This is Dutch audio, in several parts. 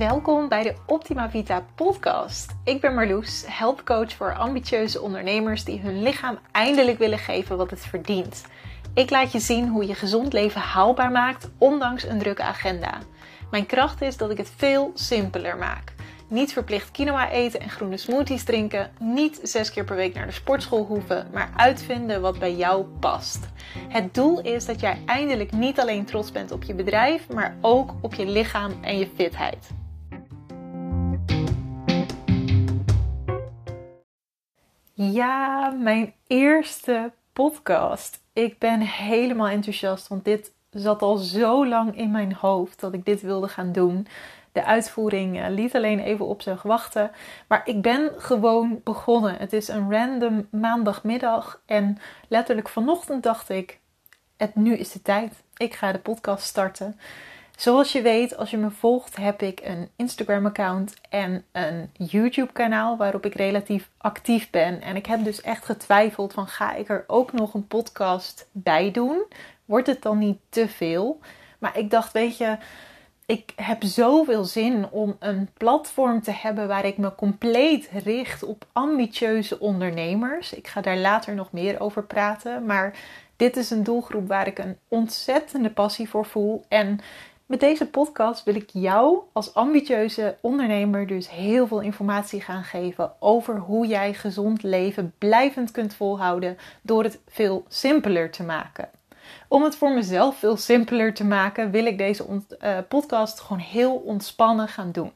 Welkom bij de Optima Vita podcast. Ik ben Marloes, helpcoach voor ambitieuze ondernemers die hun lichaam eindelijk willen geven wat het verdient. Ik laat je zien hoe je gezond leven haalbaar maakt, ondanks een drukke agenda. Mijn kracht is dat ik het veel simpeler maak. Niet verplicht quinoa eten en groene smoothies drinken. Niet zes keer per week naar de sportschool hoeven, maar uitvinden wat bij jou past. Het doel is dat jij eindelijk niet alleen trots bent op je bedrijf, maar ook op je lichaam en je fitheid. Ja, mijn eerste podcast. Ik ben helemaal enthousiast, want dit zat al zo lang in mijn hoofd dat ik dit wilde gaan doen. De uitvoering uh, liet alleen even op zich wachten. Maar ik ben gewoon begonnen. Het is een random maandagmiddag. En letterlijk vanochtend dacht ik: het, nu is de tijd. Ik ga de podcast starten. Zoals je weet, als je me volgt, heb ik een Instagram-account en een YouTube-kanaal waarop ik relatief actief ben. En ik heb dus echt getwijfeld: van ga ik er ook nog een podcast bij doen? Wordt het dan niet te veel? Maar ik dacht, weet je ik heb zoveel zin om een platform te hebben waar ik me compleet richt op ambitieuze ondernemers. Ik ga daar later nog meer over praten. Maar dit is een doelgroep waar ik een ontzettende passie voor voel. En met deze podcast wil ik jou als ambitieuze ondernemer dus heel veel informatie gaan geven over hoe jij gezond leven blijvend kunt volhouden door het veel simpeler te maken. Om het voor mezelf veel simpeler te maken, wil ik deze uh, podcast gewoon heel ontspannen gaan doen.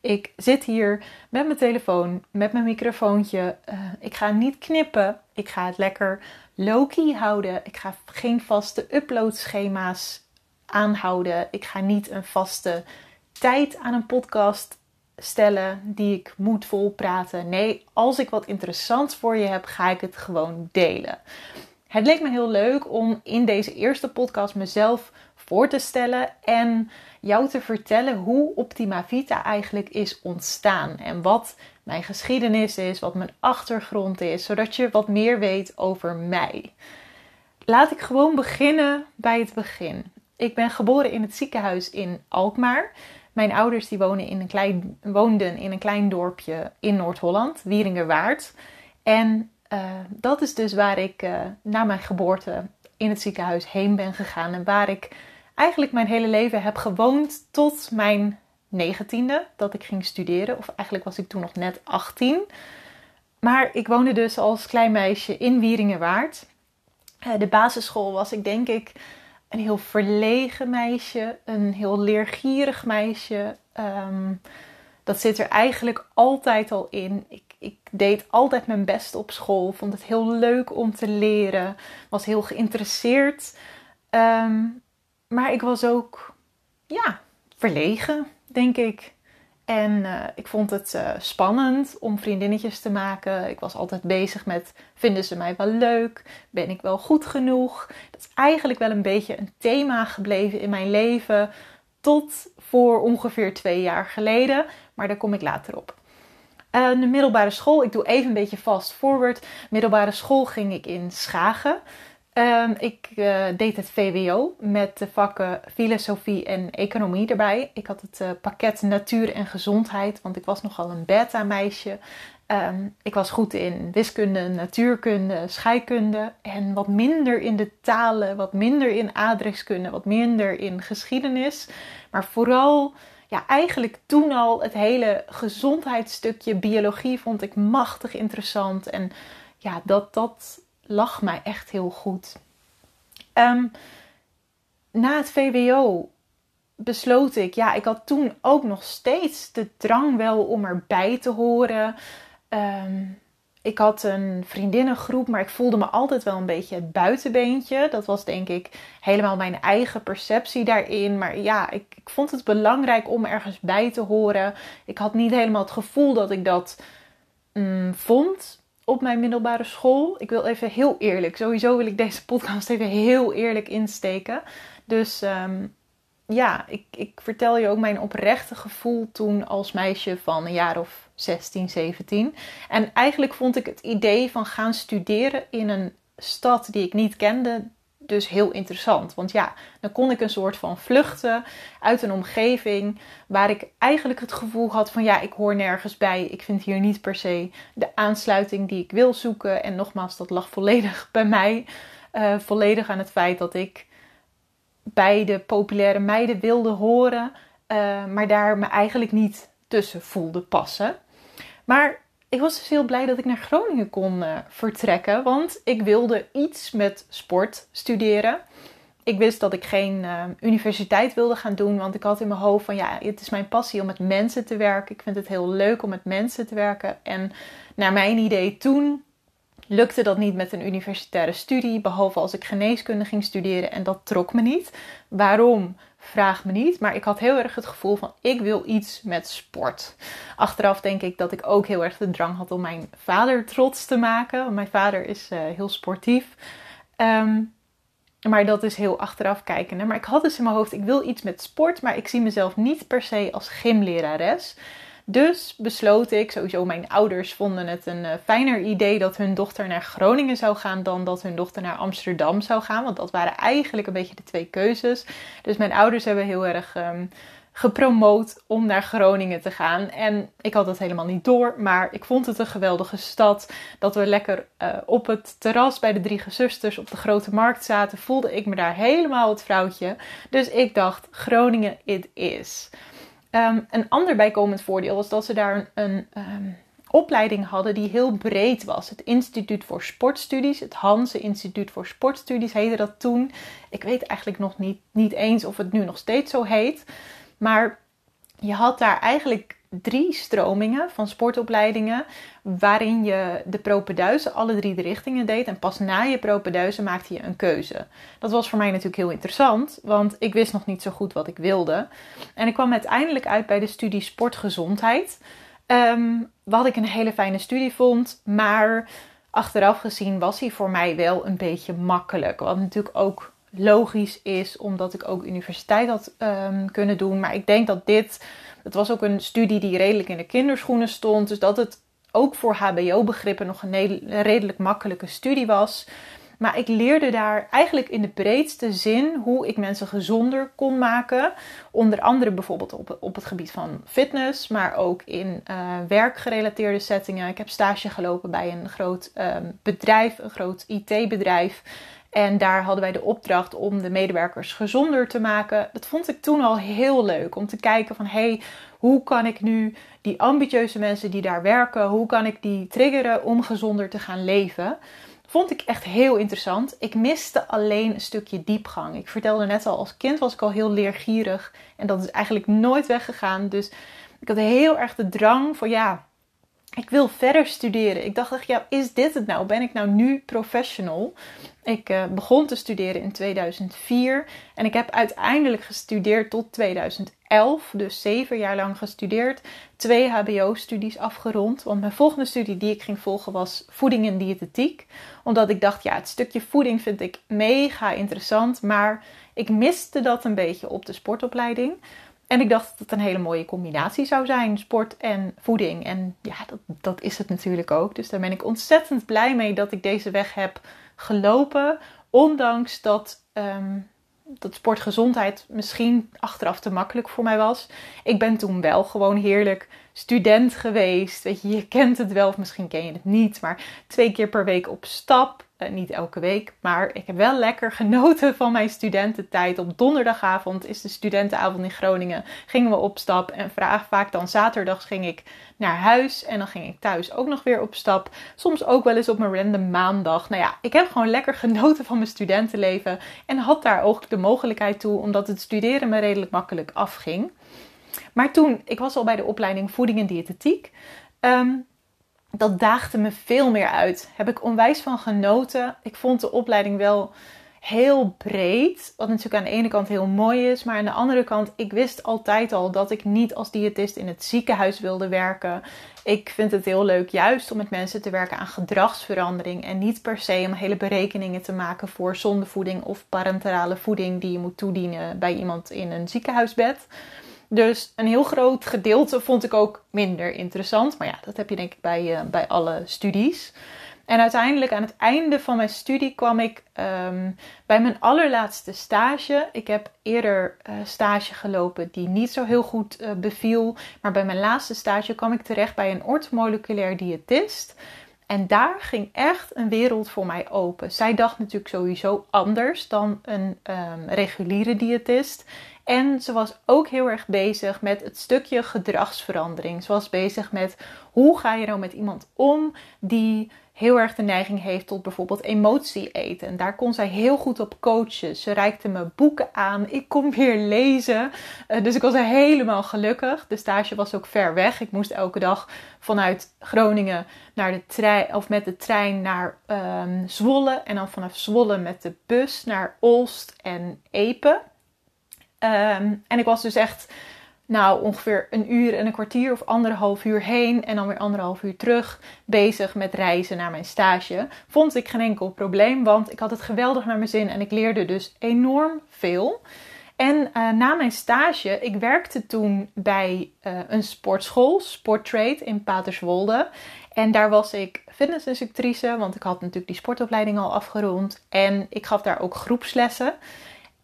Ik zit hier met mijn telefoon, met mijn microfoontje. Uh, ik ga niet knippen. Ik ga het lekker low-key houden. Ik ga geen vaste uploadschema's aanhouden. Ik ga niet een vaste tijd aan een podcast stellen die ik moet volpraten. Nee, als ik wat interessants voor je heb, ga ik het gewoon delen. Het leek me heel leuk om in deze eerste podcast mezelf voor te stellen en jou te vertellen hoe Optima Vita eigenlijk is ontstaan en wat mijn geschiedenis is, wat mijn achtergrond is, zodat je wat meer weet over mij. Laat ik gewoon beginnen bij het begin. Ik ben geboren in het ziekenhuis in Alkmaar. Mijn ouders die wonen in een klein, woonden in een klein dorpje in Noord-Holland, Wieringerwaard. En uh, dat is dus waar ik uh, na mijn geboorte in het ziekenhuis heen ben gegaan. En waar ik eigenlijk mijn hele leven heb gewoond tot mijn negentiende. Dat ik ging studeren. Of eigenlijk was ik toen nog net 18. Maar ik woonde dus als klein meisje in Wieringenwaard. Uh, de basisschool was ik denk ik een heel verlegen meisje. Een heel leergierig meisje. Um, dat zit er eigenlijk altijd al in. Ik ik deed altijd mijn best op school. Vond het heel leuk om te leren. Was heel geïnteresseerd. Ehm, maar ik was ook, ja, verlegen, denk ik. En uh, ik vond het uh, spannend om vriendinnetjes te maken. Ik was altijd bezig met: vinden ze mij wel leuk? Ben ik wel goed genoeg? Dat is eigenlijk wel een beetje een thema gebleven in mijn leven. Tot voor ongeveer twee jaar geleden. Maar daar kom ik later op. De middelbare school, ik doe even een beetje fast forward. Middelbare school ging ik in Schagen. Uh, ik uh, deed het VWO met de vakken filosofie en economie erbij. Ik had het uh, pakket natuur en gezondheid, want ik was nogal een beta-meisje. Um, ik was goed in wiskunde, natuurkunde, scheikunde en wat minder in de talen, wat minder in adreskunde, wat minder in geschiedenis. Maar vooral ja, eigenlijk toen al het hele gezondheidsstukje biologie vond ik machtig interessant. En ja, dat, dat lag mij echt heel goed. Um, na het VWO besloot ik, ja, ik had toen ook nog steeds de drang wel om erbij te horen. Um, ik had een vriendinnengroep, maar ik voelde me altijd wel een beetje het buitenbeentje. Dat was denk ik helemaal mijn eigen perceptie daarin. Maar ja, ik, ik, vond het belangrijk om ergens bij te horen. Ik had niet helemaal het gevoel dat ik dat mm, vond op mijn middelbare school. Ik wil even heel eerlijk, sowieso wil ik deze podcast even heel eerlijk insteken. Dus um, ja, ik, ik vertel je ook mijn oprechte gevoel toen als meisje van een jaar of 16, 17. En eigenlijk vond ik het idee van gaan studeren in een stad die ik niet kende, dus heel interessant. Want ja, dan kon ik een soort van vluchten uit een omgeving waar ik eigenlijk het gevoel had van ja, ik hoor nergens bij. Ik vind hier niet per se de aansluiting die ik wil zoeken. En nogmaals, dat lag volledig bij mij. Uh, volledig aan het feit dat ik bij de populaire meiden wilde horen, uh, maar daar me eigenlijk niet tussen voelde passen. Maar ik was dus heel blij dat ik naar Groningen kon uh, vertrekken, want ik wilde iets met sport studeren. Ik wist dat ik geen uh, universiteit wilde gaan doen, want ik had in mijn hoofd van ja, het is mijn passie om met mensen te werken. Ik vind het heel leuk om met mensen te werken. En naar mijn idee toen lukte dat niet met een universitaire studie, behalve als ik geneeskunde ging studeren en dat trok me niet. Waarom? Vraag me niet. Maar ik had heel erg het gevoel van ik wil iets met sport. Achteraf denk ik dat ik ook heel erg de drang had om mijn vader trots te maken. Want mijn vader is uh, heel sportief. Um, maar dat is heel achteraf kijken. Maar ik had dus in mijn hoofd, ik wil iets met sport, maar ik zie mezelf niet per se als gymlerares. Dus besloot ik, sowieso mijn ouders vonden het een uh, fijner idee dat hun dochter naar Groningen zou gaan dan dat hun dochter naar Amsterdam zou gaan. Want dat waren eigenlijk een beetje de twee keuzes. Dus mijn ouders hebben heel erg um, gepromoot om naar Groningen te gaan. En ik had dat helemaal niet door, maar ik vond het een geweldige stad. Dat we lekker uh, op het terras bij de drie gezusters op de grote markt zaten, voelde ik me daar helemaal het vrouwtje. Dus ik dacht, Groningen it is. Um, een ander bijkomend voordeel was dat ze daar een, um, opleiding hadden die heel breed was. Het Instituut voor Sportstudies, het Hanse Instituut voor Sportstudies heette dat toen. Ik weet eigenlijk nog niet, niet eens of het nu nog steeds zo heet. Maar je had daar eigenlijk drie stromingen van sportopleidingen. Waarin je de propeduizen alle drie de richtingen deed. En pas na je propeduizen maakte je een keuze. Dat was voor mij natuurlijk heel interessant. Want ik wist nog niet zo goed wat ik wilde. En ik kwam uiteindelijk uit bij de studie sportgezondheid. Um, wat ik een hele fijne studie vond. Maar achteraf gezien was hij voor mij wel een beetje makkelijk. Wat natuurlijk ook logisch is, omdat ik ook universiteit had um, kunnen doen. Maar ik denk dat dit, het was ook een studie die redelijk in de kinderschoenen stond. Dus dat het ook voor HBO-begrippen nog een redelijk makkelijke studie was. Maar ik leerde daar eigenlijk in de breedste zin hoe ik mensen gezonder kon maken. Onder andere bijvoorbeeld op, op het gebied van fitness, maar ook in uh, werkgerelateerde settingen. Ik heb stage gelopen bij een groot um, bedrijf, een groot IT-bedrijf. En daar hadden wij de opdracht om de medewerkers gezonder te maken. Dat vond ik toen al heel leuk om te kijken van hey, hoe kan ik nu die ambitieuze mensen die daar werken, hoe kan ik die triggeren om gezonder te gaan leven? Vond ik echt heel interessant. Ik miste alleen een stukje diepgang. Ik vertelde net al, als kind was ik al heel leergierig en dat is eigenlijk nooit weggegaan. Dus ik had heel erg de drang van ja, ik wil verder studeren. Ik dacht echt, ja, is dit het nou? Ben ik nou nu professional? Ik uh, begon te studeren in 2004 en ik heb uiteindelijk gestudeerd tot 2011, dus zeven jaar lang gestudeerd, twee HBO-studies afgerond. Want mijn volgende studie die ik ging volgen was voeding en diëtetiek, omdat ik dacht, ja, het stukje voeding vind ik mega interessant, maar ik miste dat een beetje op de sportopleiding. En ik dacht dat het een hele mooie combinatie zou zijn, sport en voeding. En ja, dat, dat is het natuurlijk ook. Dus daar ben ik ontzettend blij mee dat ik deze weg heb gelopen. Ondanks dat, um, dat sportgezondheid misschien achteraf te makkelijk voor mij was. Ik ben toen wel gewoon heerlijk student geweest. Weet je, je kent het wel of misschien ken je het niet. Maar twee keer per week op stap. Uh, niet elke week, maar ik heb wel lekker genoten van mijn studententijd. Op donderdagavond is de studentenavond in Groningen. Gingen we op stap en vaak dan zaterdags ging ik naar huis. En dan ging ik thuis ook nog weer op stap. Soms ook wel eens op mijn random maandag. Nou ja, ik heb gewoon lekker genoten van mijn studentenleven. En had daar ook de mogelijkheid toe, omdat het studeren me redelijk makkelijk afging. Maar toen, ik was al bij de opleiding voeding en diëtetiek. Um, dat daagde me veel meer uit. Heb ik onwijs van genoten. Ik vond de opleiding wel heel breed. Wat natuurlijk aan de ene kant heel mooi is. Maar aan de andere kant, ik wist altijd al dat ik niet als diëtist in het ziekenhuis wilde werken. Ik vind het heel leuk juist om met mensen te werken aan gedragsverandering. En niet per se om hele berekeningen te maken voor zondevoeding of parenterale voeding die je moet toedienen bij iemand in een ziekenhuisbed. Dus een heel groot gedeelte vond ik ook minder interessant. Maar ja, dat heb je denk ik bij, uh, bij alle studies. En uiteindelijk aan het einde van mijn studie kwam ik ehm, bij mijn allerlaatste stage. Ik heb eerder uh, stage gelopen die niet zo heel goed uh, beviel. Maar bij mijn laatste stage kwam ik terecht bij een orthomoleculair diëtist. En daar ging echt een wereld voor mij open. Zij dacht natuurlijk sowieso anders dan een um, reguliere diëtist. En ze was ook heel erg bezig met het stukje gedragsverandering. Ze was bezig met hoe ga je nou met iemand om die heel erg de neiging heeft tot bijvoorbeeld emotie eten. En daar kon zij heel goed op coachen. Ze reikte me boeken aan. Ik kon weer lezen. Uh, dus ik was helemaal gelukkig. De stage was ook ver weg. Ik moest elke dag vanuit Groningen naar de trein, of met de trein naar um, Zwolle. En dan vanaf Zwolle met de bus naar Olst en Epe. Um, en ik was dus echt nou ongeveer een uur en een kwartier of anderhalf uur heen en dan weer anderhalf uur terug bezig met reizen naar mijn stage. Vond ik geen enkel probleem, want ik had het geweldig naar mijn zin en ik leerde dus enorm veel. En uh, na mijn stage, ik werkte toen bij uh, een sportschool, Sporttrade in Paterswolde. En daar was ik fitnessinstructrice, want ik had natuurlijk die sportopleiding al afgerond. En ik gaf daar ook groepslessen.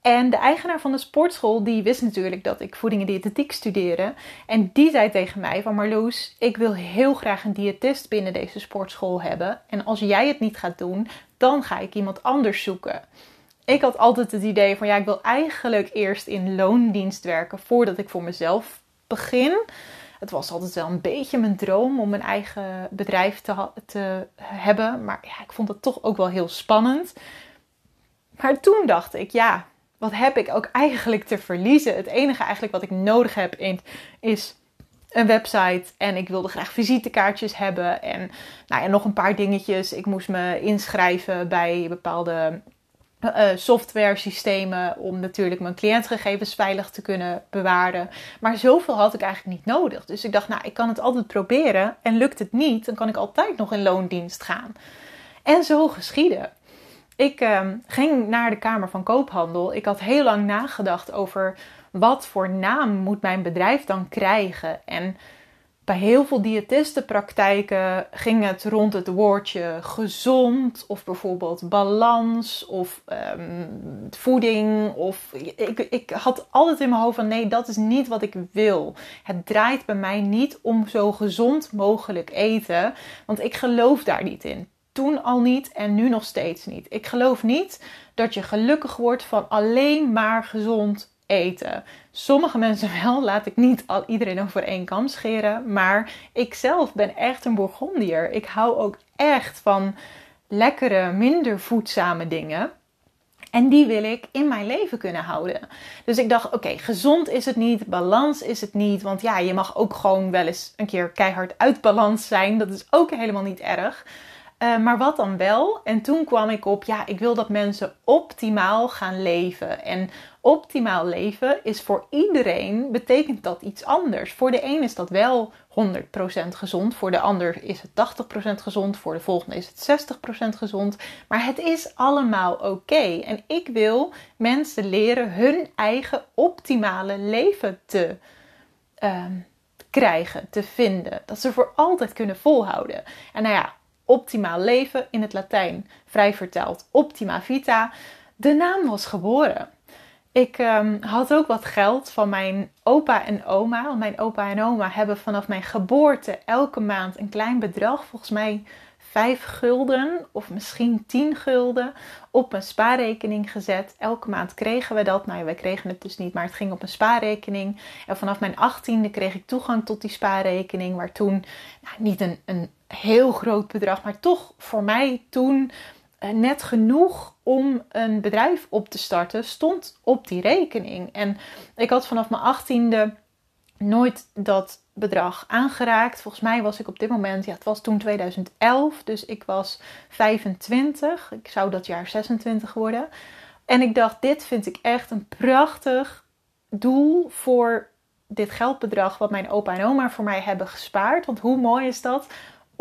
En de eigenaar van de sportschool, die wist natuurlijk dat ik voeding en diëtetiek studeerde. En die zei tegen mij van Marloes, ik wil heel graag een diëtist binnen deze sportschool hebben. En als jij het niet gaat doen, dan ga ik iemand anders zoeken. Ik had altijd het idee van ja, ik wil eigenlijk eerst in loondienst werken voordat ik voor mezelf begin. Het was altijd wel een beetje mijn droom om mijn eigen bedrijf te, te hebben. Maar ja, ik vond het toch ook wel heel spannend. Maar toen dacht ik, ja, wat heb ik ook eigenlijk te verliezen? Het enige eigenlijk wat ik nodig heb is een website en ik wilde graag visitekaartjes hebben en nou nog een paar dingetjes. Ik moest me inschrijven bij bepaalde uh, software systemen om natuurlijk mijn cliëntgegevens veilig te kunnen bewaren. Maar zoveel had ik eigenlijk niet nodig. Dus ik dacht, nou, ik kan het altijd proberen en lukt het niet, dan kan ik altijd nog in loondienst gaan. En zo geschiedde. Ik um, ging naar de Kamer van Koophandel. Ik had heel lang nagedacht over wat voor naam moet mijn bedrijf dan krijgen. En bij heel veel diëtistenpraktijken ging het rond het woordje gezond of bijvoorbeeld balans of um, voeding. Of ik, ik had altijd in mijn hoofd van nee, dat is niet wat ik wil. Het draait bij mij niet om zo gezond mogelijk eten, want ik geloof daar niet in. Toen al niet en nu nog steeds niet. Ik geloof niet dat je gelukkig wordt van alleen maar gezond eten. Sommige mensen wel, laat ik niet al iedereen over één kam scheren. Maar ik zelf ben echt een Bourgondier. Ik hou ook echt van lekkere, minder voedzame dingen. En die wil ik in mijn leven kunnen houden. Dus ik dacht, oké, gezond is het niet, balans is het niet. Want ja, je mag ook gewoon wel eens een keer keihard uit balans zijn. Dat is ook helemaal niet erg. Uh, maar wat dan wel? En toen kwam ik op, ja, ik wil dat mensen optimaal gaan leven. En optimaal leven is voor iedereen, betekent dat iets anders. Voor de een is dat wel 100% gezond, voor de ander is het 80% gezond, voor de volgende is het 60% gezond. Maar het is allemaal oké. En ik wil mensen leren hun eigen optimale leven te uh, krijgen, te vinden. Dat ze voor altijd kunnen volhouden. En nou ja, optimaal leven in het Latijn, vrij vertaald optima vita, de naam was geboren. Ik um, had ook wat geld van mijn opa en oma. Want mijn opa en oma hebben vanaf mijn geboorte elke maand een klein bedrag, volgens mij 5 gulden of misschien 10 gulden, op mijn spaarrekening gezet. Elke maand kregen we dat. Nou wij kregen het dus niet, maar het ging op een spaarrekening. En vanaf mijn 18e kreeg ik toegang tot die spaarrekening, waar toen nou, niet een, een heel groot bedrag, maar toch voor mij toen eh, net genoeg om een bedrijf op te starten, stond op die rekening. En ik had vanaf mijn achttiende nooit dat bedrag aangeraakt. Volgens mij was ik op dit moment, ja, het was toen 2011, dus ik was 25. Ik zou dat jaar 26 worden. En ik dacht, dit vind ik echt een prachtig doel voor dit geldbedrag wat mijn opa en oma voor mij hebben gespaard. Want hoe mooi is dat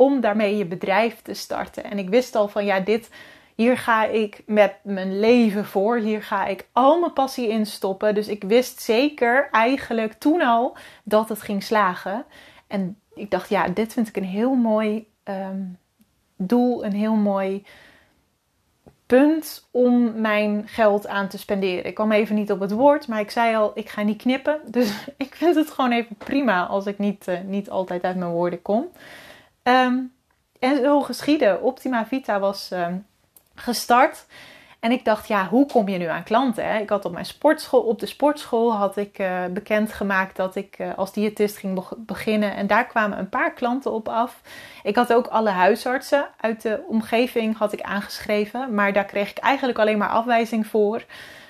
om daarmee je bedrijf te starten. En ik wist al van ja, dit, hier ga ik met mijn leven voor. Hier ga ik al mijn passie in stoppen. Dus ik wist zeker eigenlijk toen al dat het ging slagen. En ik dacht, ja, dit vind ik een heel mooi um, doel een heel mooi punt om mijn geld aan te spenderen. Ik kwam even niet op het woord, maar ik zei al, ik ga niet knippen. Dus ik vind het gewoon even prima als ik niet, uh, niet altijd uit mijn woorden kom. Um, en zo geschieden. Optima Vita was uh, gestart. En ik dacht, ja, hoe kom je nu aan klanten? Hè? Ik had op mijn sportschool, op de sportschool had ik uh, bekendgemaakt dat ik uh, als diëtist ging beginnen. En daar kwamen een paar klanten op af. Ik had ook alle huisartsen uit de omgeving had ik aangeschreven. Maar daar kreeg ik eigenlijk alleen maar afwijzing voor.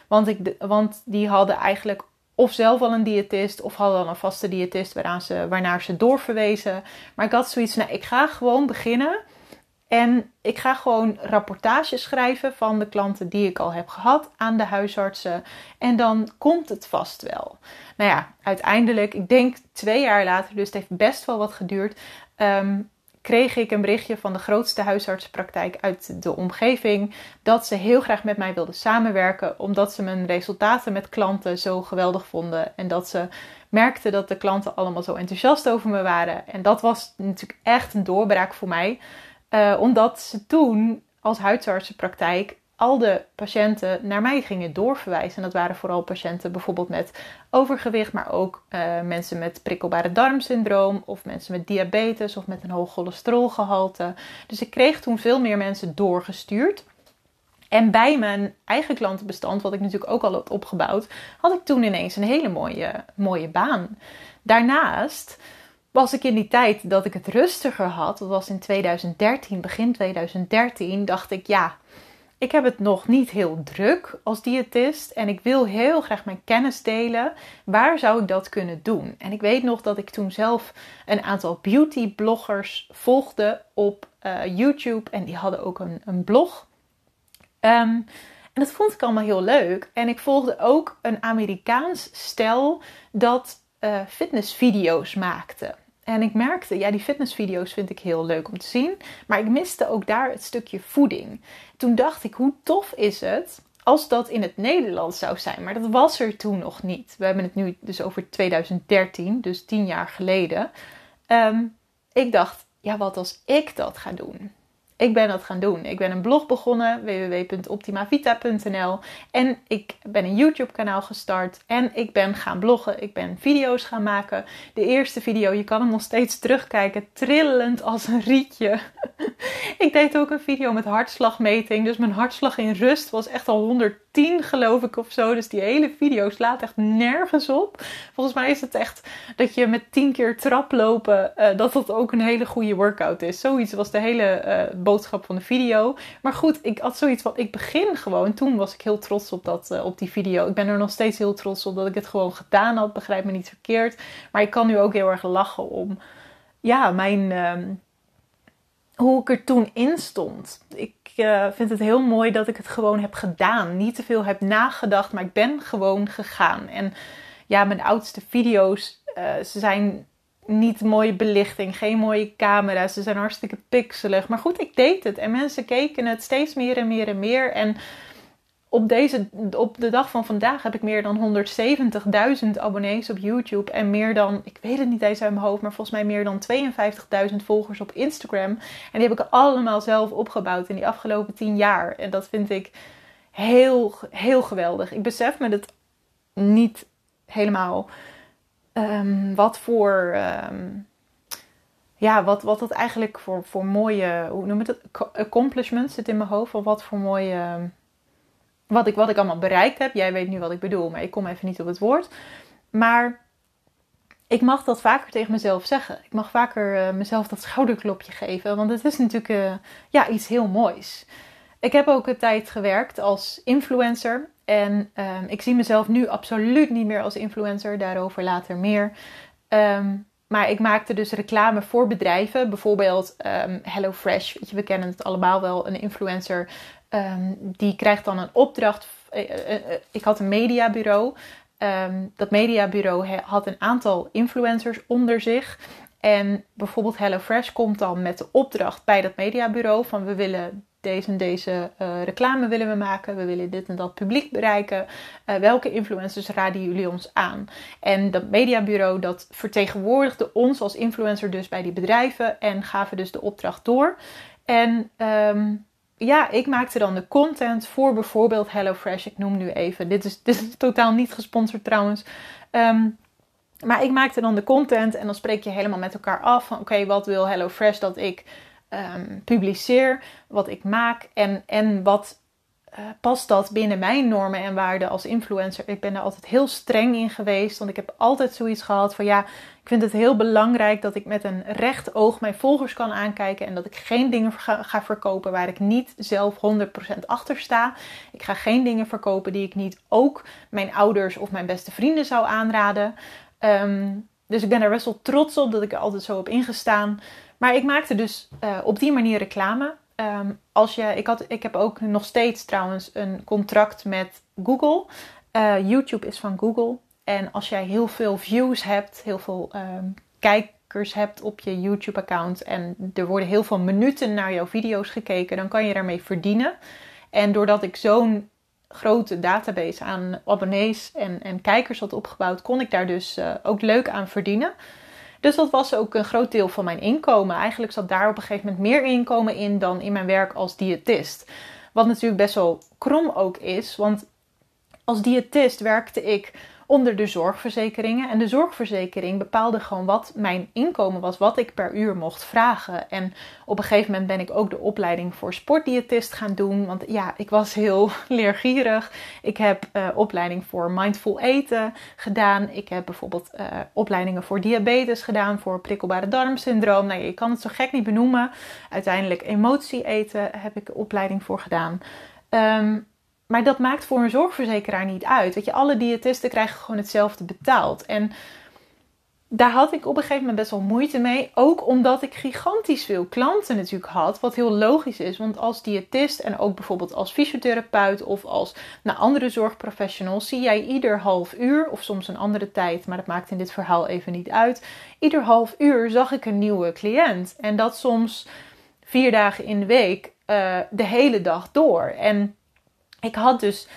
Want, ik, want die hadden eigenlijk of zelf al een diëtist of hadden al een vaste diëtist waaraan ze, waarnaar ze doorverwezen. Maar ik had zoiets, nou, ik ga gewoon beginnen en ik ga gewoon rapportages schrijven van de klanten die ik al heb gehad aan de huisartsen. En dan komt het vast wel. Nou ja, uiteindelijk, ik denk twee jaar later, dus het heeft best wel wat geduurd. Um, kreeg ik een berichtje van de grootste huisartsenpraktijk uit de omgeving dat ze heel graag met mij wilden samenwerken, omdat ze mijn resultaten met klanten zo geweldig vonden en dat ze merkten dat de klanten allemaal zo enthousiast over me waren. En dat was natuurlijk echt een doorbraak voor mij. Uh, omdat ze toen als huisartsenpraktijk al de patiënten naar mij gingen doorverwijzen. En dat waren vooral patiënten bijvoorbeeld met overgewicht, maar ook uh, mensen met prikkelbare darmsyndroom of mensen met diabetes of met een hoog cholesterolgehalte. Dus ik kreeg toen veel meer mensen doorgestuurd. En bij mijn eigen klantenbestand, wat ik natuurlijk ook al had opgebouwd, had ik toen ineens een hele mooie, mooie baan. Daarnaast was ik in die tijd dat ik het rustiger had, dat was in 2013, begin 2013, dacht ik ja, ik heb het nog niet heel druk als diëtist en ik wil heel graag mijn kennis delen. Waar zou ik dat kunnen doen? En ik weet nog dat ik toen zelf een aantal beauty bloggers volgde op uh, YouTube en die hadden ook een, een blog. Um, en dat vond ik allemaal heel leuk. En ik volgde ook een Amerikaans stel dat uh, fitnessvideo's maakte. En ik merkte, ja, die fitnessvideo's vind ik heel leuk om te zien. Maar ik miste ook daar het stukje voeding. Toen dacht ik, hoe tof is het als dat in het Nederlands zou zijn? Maar dat was er toen nog niet. We hebben het nu dus over 2013, dus tien jaar geleden. Um, ik dacht, ja, wat als ik dat ga doen? Ik ben dat gaan doen. Ik ben een blog begonnen, www.optimavita.nl. En ik ben een YouTube-kanaal gestart. En ik ben gaan bloggen. Ik ben video's gaan maken. De eerste video, je kan hem nog steeds terugkijken, trillend als een rietje. ik deed ook een video met hartslagmeting. Dus mijn hartslag in rust was echt al 110, geloof ik, of zo. Dus die hele video slaat echt nergens op. Volgens mij is het echt dat je met 10 keer traplopen, uh, dat dat ook een hele goede workout is. Zoiets was de hele uh, boodschap van de video. Maar goed, ik had zoiets van, ik begin gewoon. Toen was ik heel trots op, dat, uh, op die video. Ik ben er nog steeds heel trots op dat ik het gewoon gedaan had. Begrijp me niet verkeerd. Maar ik kan nu ook heel erg lachen om, ja, mijn... Uh, hoe ik er toen in stond. Ik uh, vind het heel mooi dat ik het gewoon heb gedaan. Niet te veel heb nagedacht, maar ik ben gewoon gegaan. En ja, mijn oudste video's, uh, ze zijn niet mooie belichting, geen mooie camera's. Ze zijn hartstikke pixelig. Maar goed, ik deed het. En mensen keken het steeds meer en meer en meer. En op, deze, op de dag van vandaag heb ik meer dan 170.000 abonnees op YouTube. En meer dan, ik weet het niet eens uit mijn hoofd, maar volgens mij meer dan 52.000 volgers op Instagram. En die heb ik allemaal zelf opgebouwd in die afgelopen 10 jaar. En dat vind ik heel, heel geweldig. Ik besef me dat niet helemaal um, wat voor. Um, ja, wat, wat dat eigenlijk voor, voor mooie. Hoe noem je het? Accomplishments zit in mijn hoofd. Of wat voor mooie. Wat ik, wat ik allemaal bereikt heb. Jij weet nu wat ik bedoel, maar ik kom even niet op het woord. Maar ik mag dat vaker tegen mezelf zeggen. Ik mag vaker uh, mezelf dat schouderklopje geven. Want het is natuurlijk uh, ja, iets heel moois. Ik heb ook een tijd gewerkt als influencer. En um, ik zie mezelf nu absoluut niet meer als influencer, daarover later meer. Um, maar ik maakte dus reclame voor bedrijven, bijvoorbeeld um, HelloFresh. Weet je, we kennen het allemaal wel, een influencer. Die krijgt dan een opdracht. Uh, uh, uh, ik had een mediabureau. dat mediabureau had een aantal influencers onder zich. En bijvoorbeeld HelloFresh komt dan met de opdracht bij dat mediabureau van we willen deze en deze reclame willen we maken. We willen dit en dat publiek bereiken. Welke influencers raden jullie ons aan? En dat mediabureau dat vertegenwoordigde ons als influencer dus bij die bedrijven en gaven dus de opdracht door. En ehm, ja, ik maakte dan de content voor bijvoorbeeld HelloFresh. Ik noem nu even. Dit is, dit is totaal niet gesponsord trouwens. Ehm, maar ik maakte dan de content en dan spreek je helemaal met elkaar af van oké, wat wil HelloFresh dat ik um, publiceer, wat ik maak en, en wat uh, past dat binnen mijn normen en waarden als influencer? Ik ben er altijd heel streng in geweest, want ik heb altijd zoiets gehad van ja, ik vind het heel belangrijk dat ik met een recht oog mijn volgers kan aankijken en dat ik geen dingen ga, verkopen waar ik niet zelf 100% achter sta. Ik ga geen dingen verkopen die ik niet ook mijn ouders of mijn beste vrienden zou aanraden. Um, dus ik ben er best wel trots op dat ik er altijd zo op ingestaan. Maar ik maakte dus uh, op die manier reclame. Um, als je, ik, had, ik heb ook nog steeds trouwens een contract met Google. Uh, YouTube is van Google. En als jij heel veel views hebt, heel veel um, kijkers hebt op je YouTube-account en er worden heel veel minuten naar jouw video's gekeken, dan kan je daarmee verdienen. En doordat ik zo'n grote database aan abonnees en, en kijkers had opgebouwd, kon ik daar dus uh, ook leuk aan verdienen. Dus dat was ook een groot deel van mijn inkomen. Eigenlijk zat daar op een gegeven moment meer inkomen in dan in mijn werk als diëtist. Wat natuurlijk best wel krom ook is, want als diëtist werkte ik onder de zorgverzekeringen. En de zorgverzekering bepaalde gewoon wat mijn inkomen was, wat ik per uur mocht vragen. En op een gegeven moment ben ik ook de opleiding voor sportdiëtist gaan doen. Want ja, ik was heel leergierig. Ik heb uh, opleiding voor mindful eten gedaan. Ik heb bijvoorbeeld uh, opleidingen voor diabetes gedaan, voor prikkelbare darmsyndroom. Nou, je kan het zo gek niet benoemen. Uiteindelijk emotie eten heb ik opleiding voor gedaan. Um, maar dat maakt voor een zorgverzekeraar niet uit. Weet je, alle diëtisten krijgen gewoon hetzelfde betaald. En daar had ik op een gegeven moment best wel moeite mee. Ook omdat ik gigantisch veel klanten natuurlijk had. Wat heel logisch is. Want als diëtist en ook bijvoorbeeld als fysiotherapeut of als nou, andere zorgprofessionals zie jij ieder half uur of soms een andere tijd. Maar dat maakt in dit verhaal even niet uit. Ieder half uur zag ik een nieuwe cliënt. En dat soms vier dagen in de week uh, de hele dag door. En ik had dus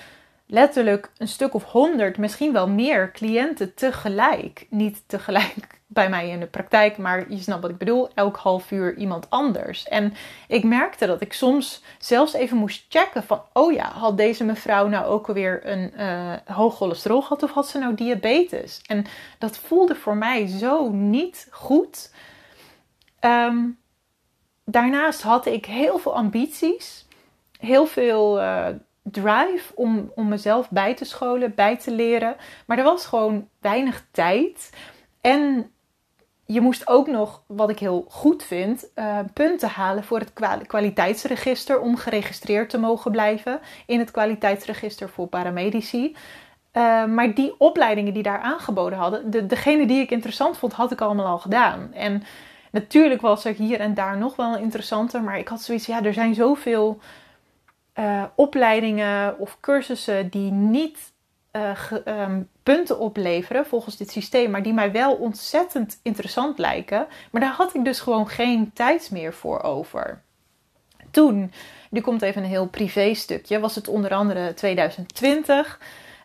letterlijk een stuk of honderd, misschien wel meer cliënten tegelijk. Niet tegelijk bij mij in de praktijk, maar je snapt wat ik bedoel. Elk half uur iemand anders. En ik merkte dat ik soms zelfs even moest checken van... oh ja, had deze mevrouw nou ook alweer een uh, hoog cholesterol gehad of had ze nou diabetes? En dat voelde voor mij zo niet goed. Um, daarnaast had ik heel veel ambities. Heel veel... Uh, drive om, om mezelf bij te scholen, bij te leren. Maar er was gewoon weinig tijd. En je moest ook nog, wat ik heel goed vind, uh, punten halen voor het kwaliteitsregister om geregistreerd te mogen blijven in het kwaliteitsregister voor paramedici. Uh, maar die opleidingen die daar aangeboden hadden, de, degene die ik interessant vond, had ik allemaal al gedaan. En natuurlijk was er hier en daar nog wel interessanter, maar ik had zoiets, ja, er zijn zoveel uh, opleidingen of cursussen die niet uh, um, punten opleveren volgens dit systeem, maar die mij wel ontzettend interessant lijken. Maar daar had ik dus gewoon geen tijd meer voor over. Toen, nu komt even een heel privé stukje, was het onder andere 2020.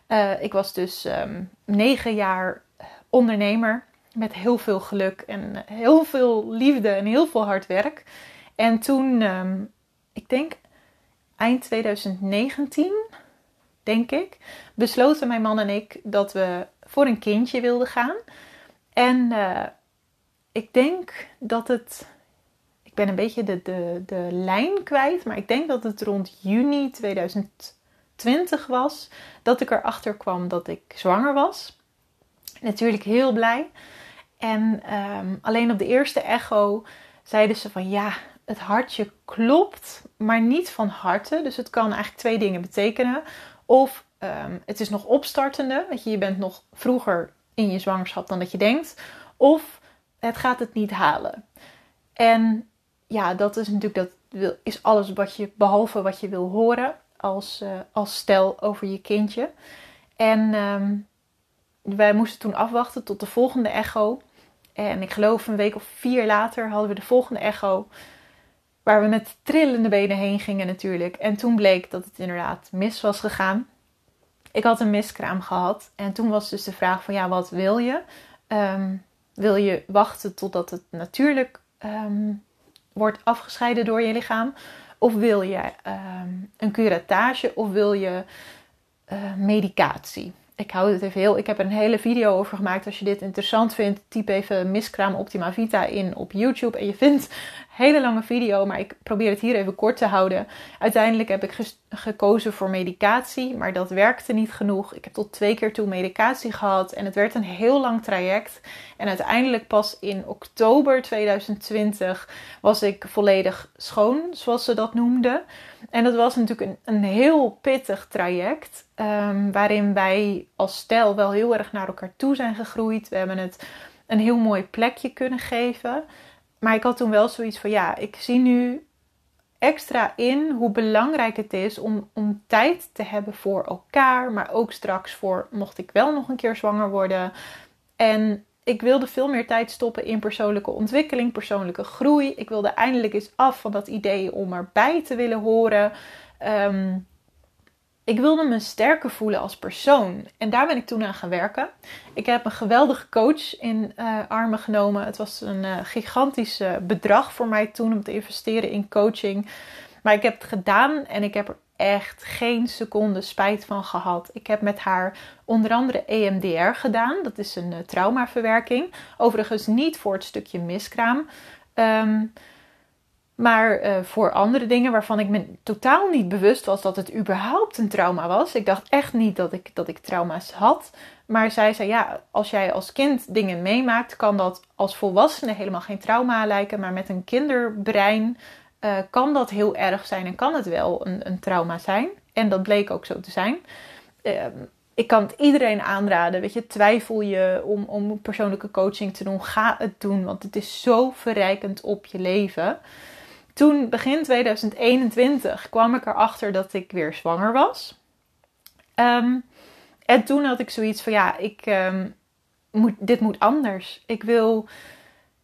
Uh, ik was dus um, negen jaar ondernemer met heel veel geluk en heel veel liefde en heel veel hard werk. En toen, um, ik denk eind 2019, denk ik, besloten mijn man en ik dat we voor een kindje wilden gaan. En uh, ik denk dat het. Ik ben een beetje de, de, de lijn kwijt, maar ik denk dat het rond juni 2020 was dat ik erachter kwam dat ik zwanger was. Natuurlijk heel blij. En um, alleen op de eerste echo zeiden ze van ja, het hartje klopt, maar niet van harte. Dus het kan eigenlijk twee dingen betekenen. Of um, het is nog opstartende, weet je, je bent nog vroeger in je zwangerschap dan dat je denkt. Of het gaat het niet halen. En ja, dat is natuurlijk dat is alles wat je, behalve wat je wil horen als, uh, als stel over je kindje. En um, wij moesten toen afwachten tot de volgende echo. En ik geloof een week of vier later hadden we de volgende echo. Waar we met trillende benen heen gingen natuurlijk. En toen bleek dat het inderdaad mis was gegaan. Ik had een miskraam gehad. En toen was dus de vraag van ja, wat wil je? Um, wil je wachten totdat het natuurlijk um, wordt afgescheiden door je lichaam? Of wil je ehm, een curatage of wil je uh, medicatie? Ik hou het even heel. Ik heb er een hele video over gemaakt. Als je dit interessant vindt, typ even Miskraam Optima Vita in op YouTube. En je vindt een hele lange video, maar ik probeer het hier even kort te houden. Uiteindelijk heb ik gekozen voor medicatie, maar dat werkte niet genoeg. Ik heb tot twee keer toe medicatie gehad en het werd een heel lang traject. En uiteindelijk pas in oktober 2020 was ik volledig schoon, zoals ze dat noemden. En dat was natuurlijk een, een heel pittig traject. Um, waarin wij als stel wel heel erg naar elkaar toe zijn gegroeid. We hebben het een heel mooi plekje kunnen geven. Maar ik had toen wel zoiets van: ja, ik zie nu extra in hoe belangrijk het is om, om tijd te hebben voor elkaar. Maar ook straks voor mocht ik wel nog een keer zwanger worden. En ik wilde veel meer tijd stoppen in persoonlijke ontwikkeling, persoonlijke groei. Ik wilde eindelijk eens af van dat idee om erbij te willen horen. Ehm, ik wilde me sterker voelen als persoon. En daar ben ik toen aan gaan werken. Ik heb een geweldige coach in uh, armen genomen. Het was een uh, gigantisch bedrag voor mij toen om te investeren in coaching. Maar ik heb het gedaan en ik heb er echt geen seconde spijt van gehad. Ik heb met haar onder andere EMDR gedaan. Dat is een uh, traumaverwerking. Overigens niet voor het stukje miskraam. Ehm, maar uh, voor andere dingen waarvan ik me totaal niet bewust was dat het überhaupt een trauma was. Ik dacht echt niet dat ik, dat ik trauma's had. Maar zij zei: Ja, als jij als kind dingen meemaakt, kan dat als volwassene helemaal geen trauma lijken. Maar met een kinderbrein uh, kan dat heel erg zijn en kan het wel een, een trauma zijn. En dat bleek ook zo te zijn. Uh, ik kan het iedereen aanraden. Weet je, twijfel je om, om persoonlijke coaching te doen, ga het doen. Want het is zo verrijkend op je leven. Toen, begin 2021, kwam ik erachter dat ik weer zwanger was. Um, en toen had ik zoiets van: ja, ik, um, moet, dit moet anders. Ik wil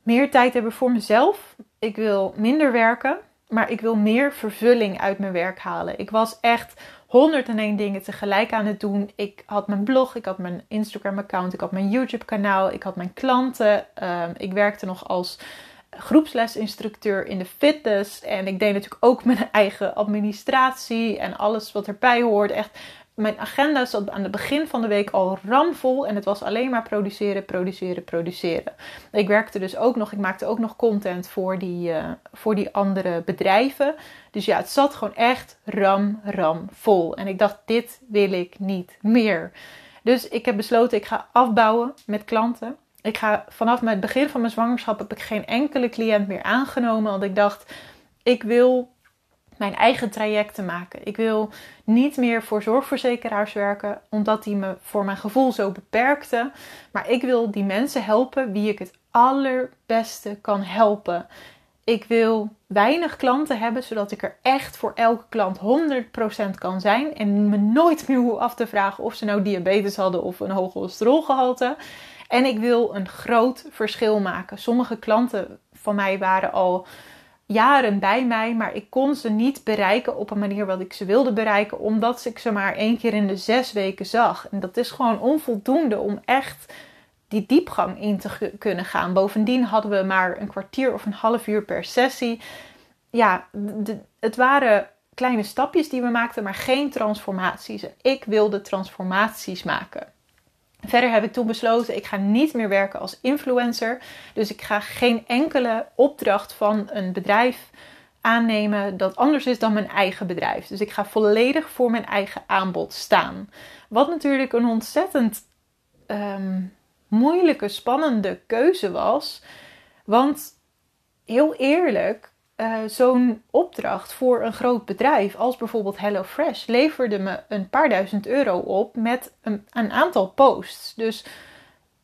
meer tijd hebben voor mezelf. Ik wil minder werken, maar ik wil meer vervulling uit mijn werk halen. Ik was echt 101 dingen tegelijk aan het doen. Ik had mijn blog, ik had mijn Instagram-account, ik had mijn YouTube-kanaal, ik had mijn klanten. Um, ik werkte nog als groepslesinstructeur in de fitness. En ik deed natuurlijk ook mijn eigen administratie en alles wat erbij hoort. Echt mijn agenda zat aan het begin van de week al ramvol en het was alleen maar produceren, produceren, produceren. Ik werkte dus ook nog, ik maakte ook nog content voor die, uh, voor die andere bedrijven. Dus ja, het zat gewoon echt ram, ram vol. En ik dacht, dit wil ik niet meer. Dus ik heb besloten, ik ga afbouwen met klanten. Ik ga vanaf het begin van mijn zwangerschap heb ik geen enkele cliënt meer aangenomen, want ik dacht, ik wil mijn eigen trajecten maken. Ik wil niet meer voor zorgverzekeraars werken, omdat die me voor mijn gevoel zo beperkten. Maar ik wil die mensen helpen wie ik het allerbeste kan helpen. Ik wil weinig klanten hebben, zodat ik er echt voor elke klant 100% kan zijn. En me nooit meer hoef af te vragen of ze nou diabetes hadden of een hoog cholesterolgehalte. En ik wil een groot verschil maken. Sommige klanten van mij waren al jaren bij mij, maar ik kon ze niet bereiken op een manier wat ik ze wilde bereiken, omdat ik ze maar één keer in de zes weken zag. En dat is gewoon onvoldoende om echt die diepgang in te kunnen gaan. Bovendien hadden we maar een kwartier of een half uur per sessie. Ja, het waren kleine stapjes die we maakten, maar geen transformaties. Ik wilde transformaties maken. Verder heb ik toen besloten, ik ga niet meer werken als influencer. Dus ik ga geen enkele opdracht van een bedrijf aannemen dat anders is dan mijn eigen bedrijf. Dus ik ga volledig voor mijn eigen aanbod staan. Wat natuurlijk een ontzettend ehm, moeilijke, spannende keuze was. Want heel eerlijk, uh, zo'n opdracht voor een groot bedrijf als bijvoorbeeld HelloFresh leverde me een paar duizend euro op met een, een aantal posts. Dus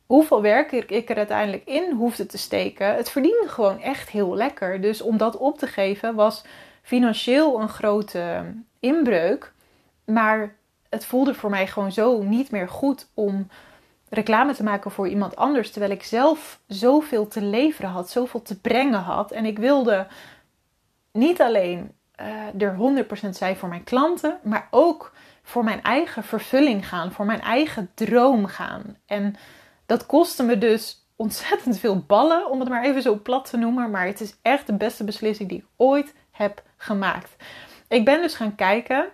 hoeveel werk ik er uiteindelijk in hoefde te steken, het verdiende gewoon echt heel lekker. Dus om dat op te geven was financieel een grote inbreuk. Maar het voelde voor mij gewoon zo niet meer goed om reclame te maken voor iemand anders. Terwijl ik zelf zoveel te leveren had, zoveel te brengen had. En ik wilde niet alleen uh, er 100% zijn voor mijn klanten, maar ook voor mijn eigen vervulling gaan, voor mijn eigen droom gaan. En dat kostte me dus ontzettend veel ballen, om het maar even zo plat te noemen. Maar het is echt de beste beslissing die ik ooit heb gemaakt. Ik ben dus gaan kijken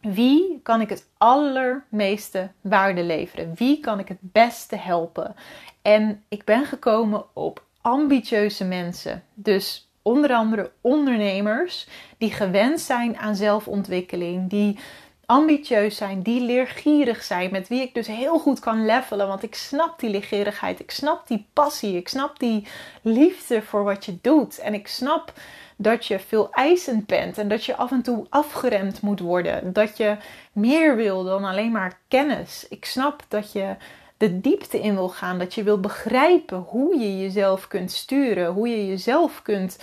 wie kan ik het allermeeste waarde leveren? Wie kan ik het beste helpen? En ik ben gekomen op ambitieuze mensen. Dus onder andere ondernemers die gewend zijn aan zelfontwikkeling, die ambitieus zijn, die leergierig zijn, met wie ik dus heel goed kan levelen. Want ik snap die leergierigheid, ik snap die passie, ik snap die liefde voor wat je doet. En ik snap dat je veel eisend bent en dat je af en toe afgeremd moet worden. Dat je meer wil dan alleen maar kennis. Ik snap dat je de diepte in wil gaan, dat je wil begrijpen hoe je jezelf kunt sturen, hoe je jezelf kunt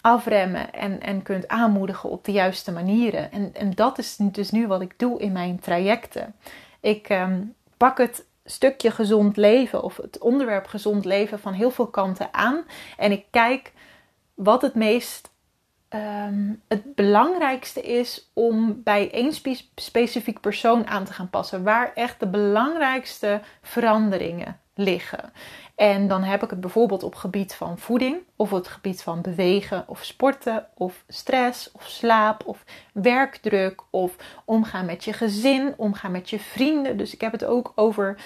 afremmen en, en kunt aanmoedigen op de juiste manieren. En, en dat is dus nu wat ik doe in mijn trajecten. Ik ehm, pak het stukje gezond leven of het onderwerp gezond leven van heel veel kanten aan en ik kijk wat het meest ehm, het belangrijkste is om bij één specifiek persoon aan te gaan passen. Waar echt de belangrijkste veranderingen liggen. En dan heb ik het bijvoorbeeld op gebied van voeding, of het gebied van bewegen of sporten, of stress of slaap, of werkdruk, of omgaan met je gezin, omgaan met je vrienden. Dus ik heb het ook over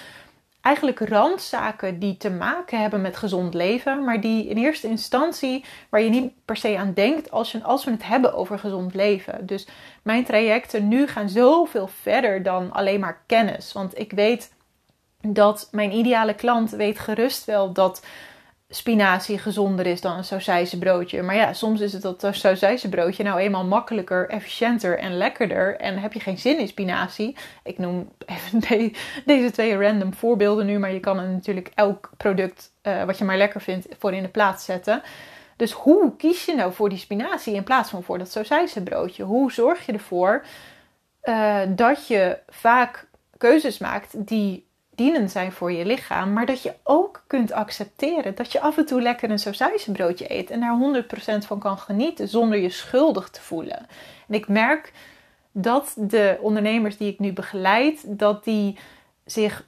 eigenlijk randzaken die te maken hebben met gezond leven, maar die in eerste instantie waar je niet per se aan denkt als, je, als we het hebben over gezond leven. Dus mijn trajecten nu gaan zoveel verder dan alleen maar kennis. Want ik weet dat mijn ideale klant weet gerust wel dat spinazie gezonder is dan een sausijzenbroodje. Maar ja, soms is het dat sausijzenbroodje nou eenmaal makkelijker, efficiënter en lekkerder. En heb je geen zin in spinazie. Ik noem even deze twee random voorbeelden nu, maar je kan er natuurlijk elk product uh, wat je maar lekker vindt voor in de plaats zetten. Dus hoe kies je nou voor die spinazie in plaats van voor dat sausijzenbroodje? Hoe zorg je ervoor uh, dat je vaak keuzes maakt die dienend zijn voor je lichaam, maar dat je ook kunt accepteren dat je af en toe lekker een sausijzenbroodje eet en daar 100% van kan genieten zonder je schuldig te voelen. En ik merk dat de ondernemers die ik nu begeleid, dat die zich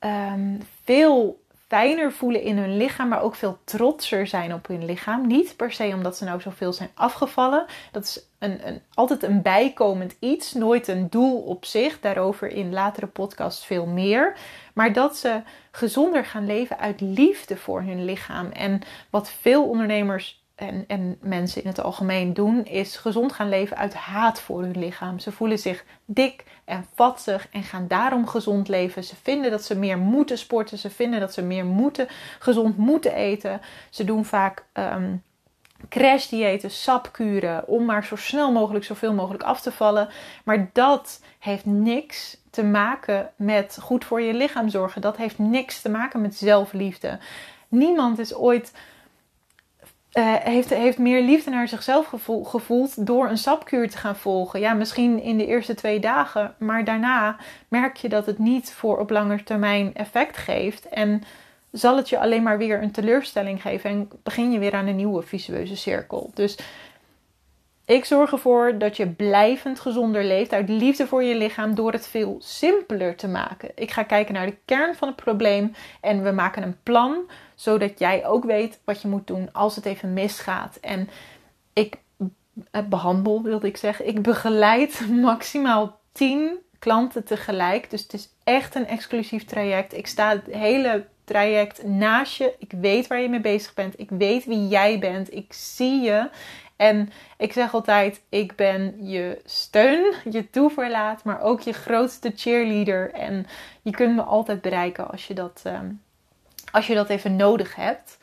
um, veel fijner voelen in hun lichaam, maar ook veel trotser zijn op hun lichaam. Niet per se omdat ze nou zoveel zijn afgevallen. Dat is een, een, altijd een bijkomend iets, nooit een doel op zich. Daarover in latere podcasts veel meer. Maar dat ze gezonder gaan leven uit liefde voor hun lichaam. En wat veel ondernemers en, en mensen in het algemeen doen, is gezond gaan leven uit haat voor hun lichaam. Ze voelen zich dik en vatzig en gaan daarom gezond leven. Ze vinden dat ze meer moeten sporten. Ze vinden dat ze meer moeten, gezond moeten eten. Ze doen vaak um, crashdiëten, sapkuren om maar zo snel mogelijk zoveel mogelijk af te vallen. Maar dat heeft niks te maken met goed voor je lichaam zorgen. Dat heeft niks te maken met zelfliefde. Niemand is ooit uh, heeft, heeft meer liefde naar zichzelf gevoeld door een sapkuur te gaan volgen. Ja, misschien in de eerste twee dagen, maar daarna merk je dat het niet voor op lange termijn effect geeft. En zal het je alleen maar weer een teleurstelling geven en begin je weer aan een nieuwe visueuze cirkel. Dus ik zorg ervoor dat je blijvend gezonder leeft uit liefde voor je lichaam door het veel simpeler te maken. Ik ga kijken naar de kern van het probleem en we maken een plan zodat jij ook weet wat je moet doen als het even misgaat. En ik eh, behandel, wilde ik zeggen. Ik begeleid maximaal 10 klanten tegelijk. Dus het is echt een exclusief traject. Ik sta het hele traject naast je. Ik weet waar je mee bezig bent. Ik weet wie jij bent. Ik zie je. En ik zeg altijd: ik ben je steun, je toeverlaat, maar ook je grootste cheerleader. En je kunt me altijd bereiken als je dat, ehm, als je dat even nodig hebt.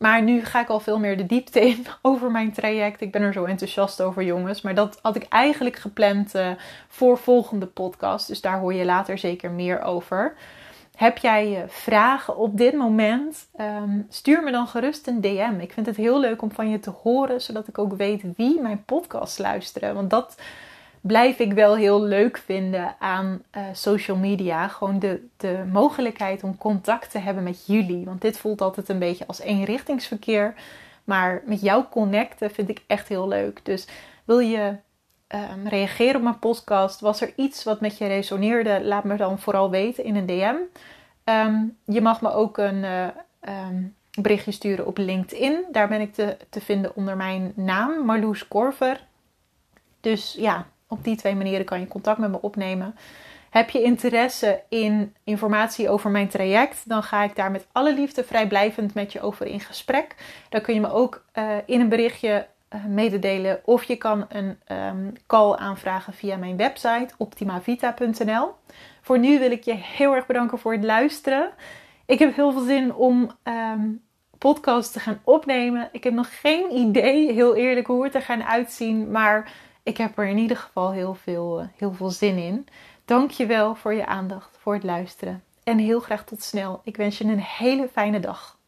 Maar nu ga ik al veel meer de diepte in over mijn traject. Ik ben er zo enthousiast over, jongens. Maar dat had ik eigenlijk gepland uh, voor volgende podcast. Dus daar hoor je later zeker meer over. Heb jij uh, vragen op dit moment? Um, stuur me dan gerust een DM. Ik vind het heel leuk om van je te horen, zodat ik ook weet wie mijn podcast luisteren. Want dat blijf ik wel heel leuk vinden aan uh, social media. Gewoon de, de mogelijkheid om contact te hebben met jullie. Want dit voelt altijd een beetje als eenrichtingsverkeer. Maar met jou connecten vind ik echt heel leuk. Dus wil je um, reageren op mijn podcast? Was er iets wat met je resoneerde? Laat me dan vooral weten in een DM. Ehm, je mag me ook een uh, um, berichtje sturen op LinkedIn. Daar ben ik te, te vinden onder mijn naam, Marloes Korver. Dus ja, op die twee manieren kan je contact met me opnemen. Heb je interesse in informatie over mijn traject, dan ga ik daar met alle liefde vrijblijvend met je over in gesprek. Dan kun je me ook uh, in een berichtje mededelen of je kan een um, call aanvragen via mijn website optimavita.nl. Voor nu wil ik je heel erg bedanken voor het luisteren. Ik heb heel veel zin om um, podcasts te gaan opnemen. Ik heb nog geen idee, heel eerlijk, hoe het er gaan uitzien. Maar ik heb er in ieder geval heel veel, uh, heel veel zin in. Dank je wel voor je aandacht, voor het luisteren. En heel graag tot snel. Ik wens je een hele fijne dag.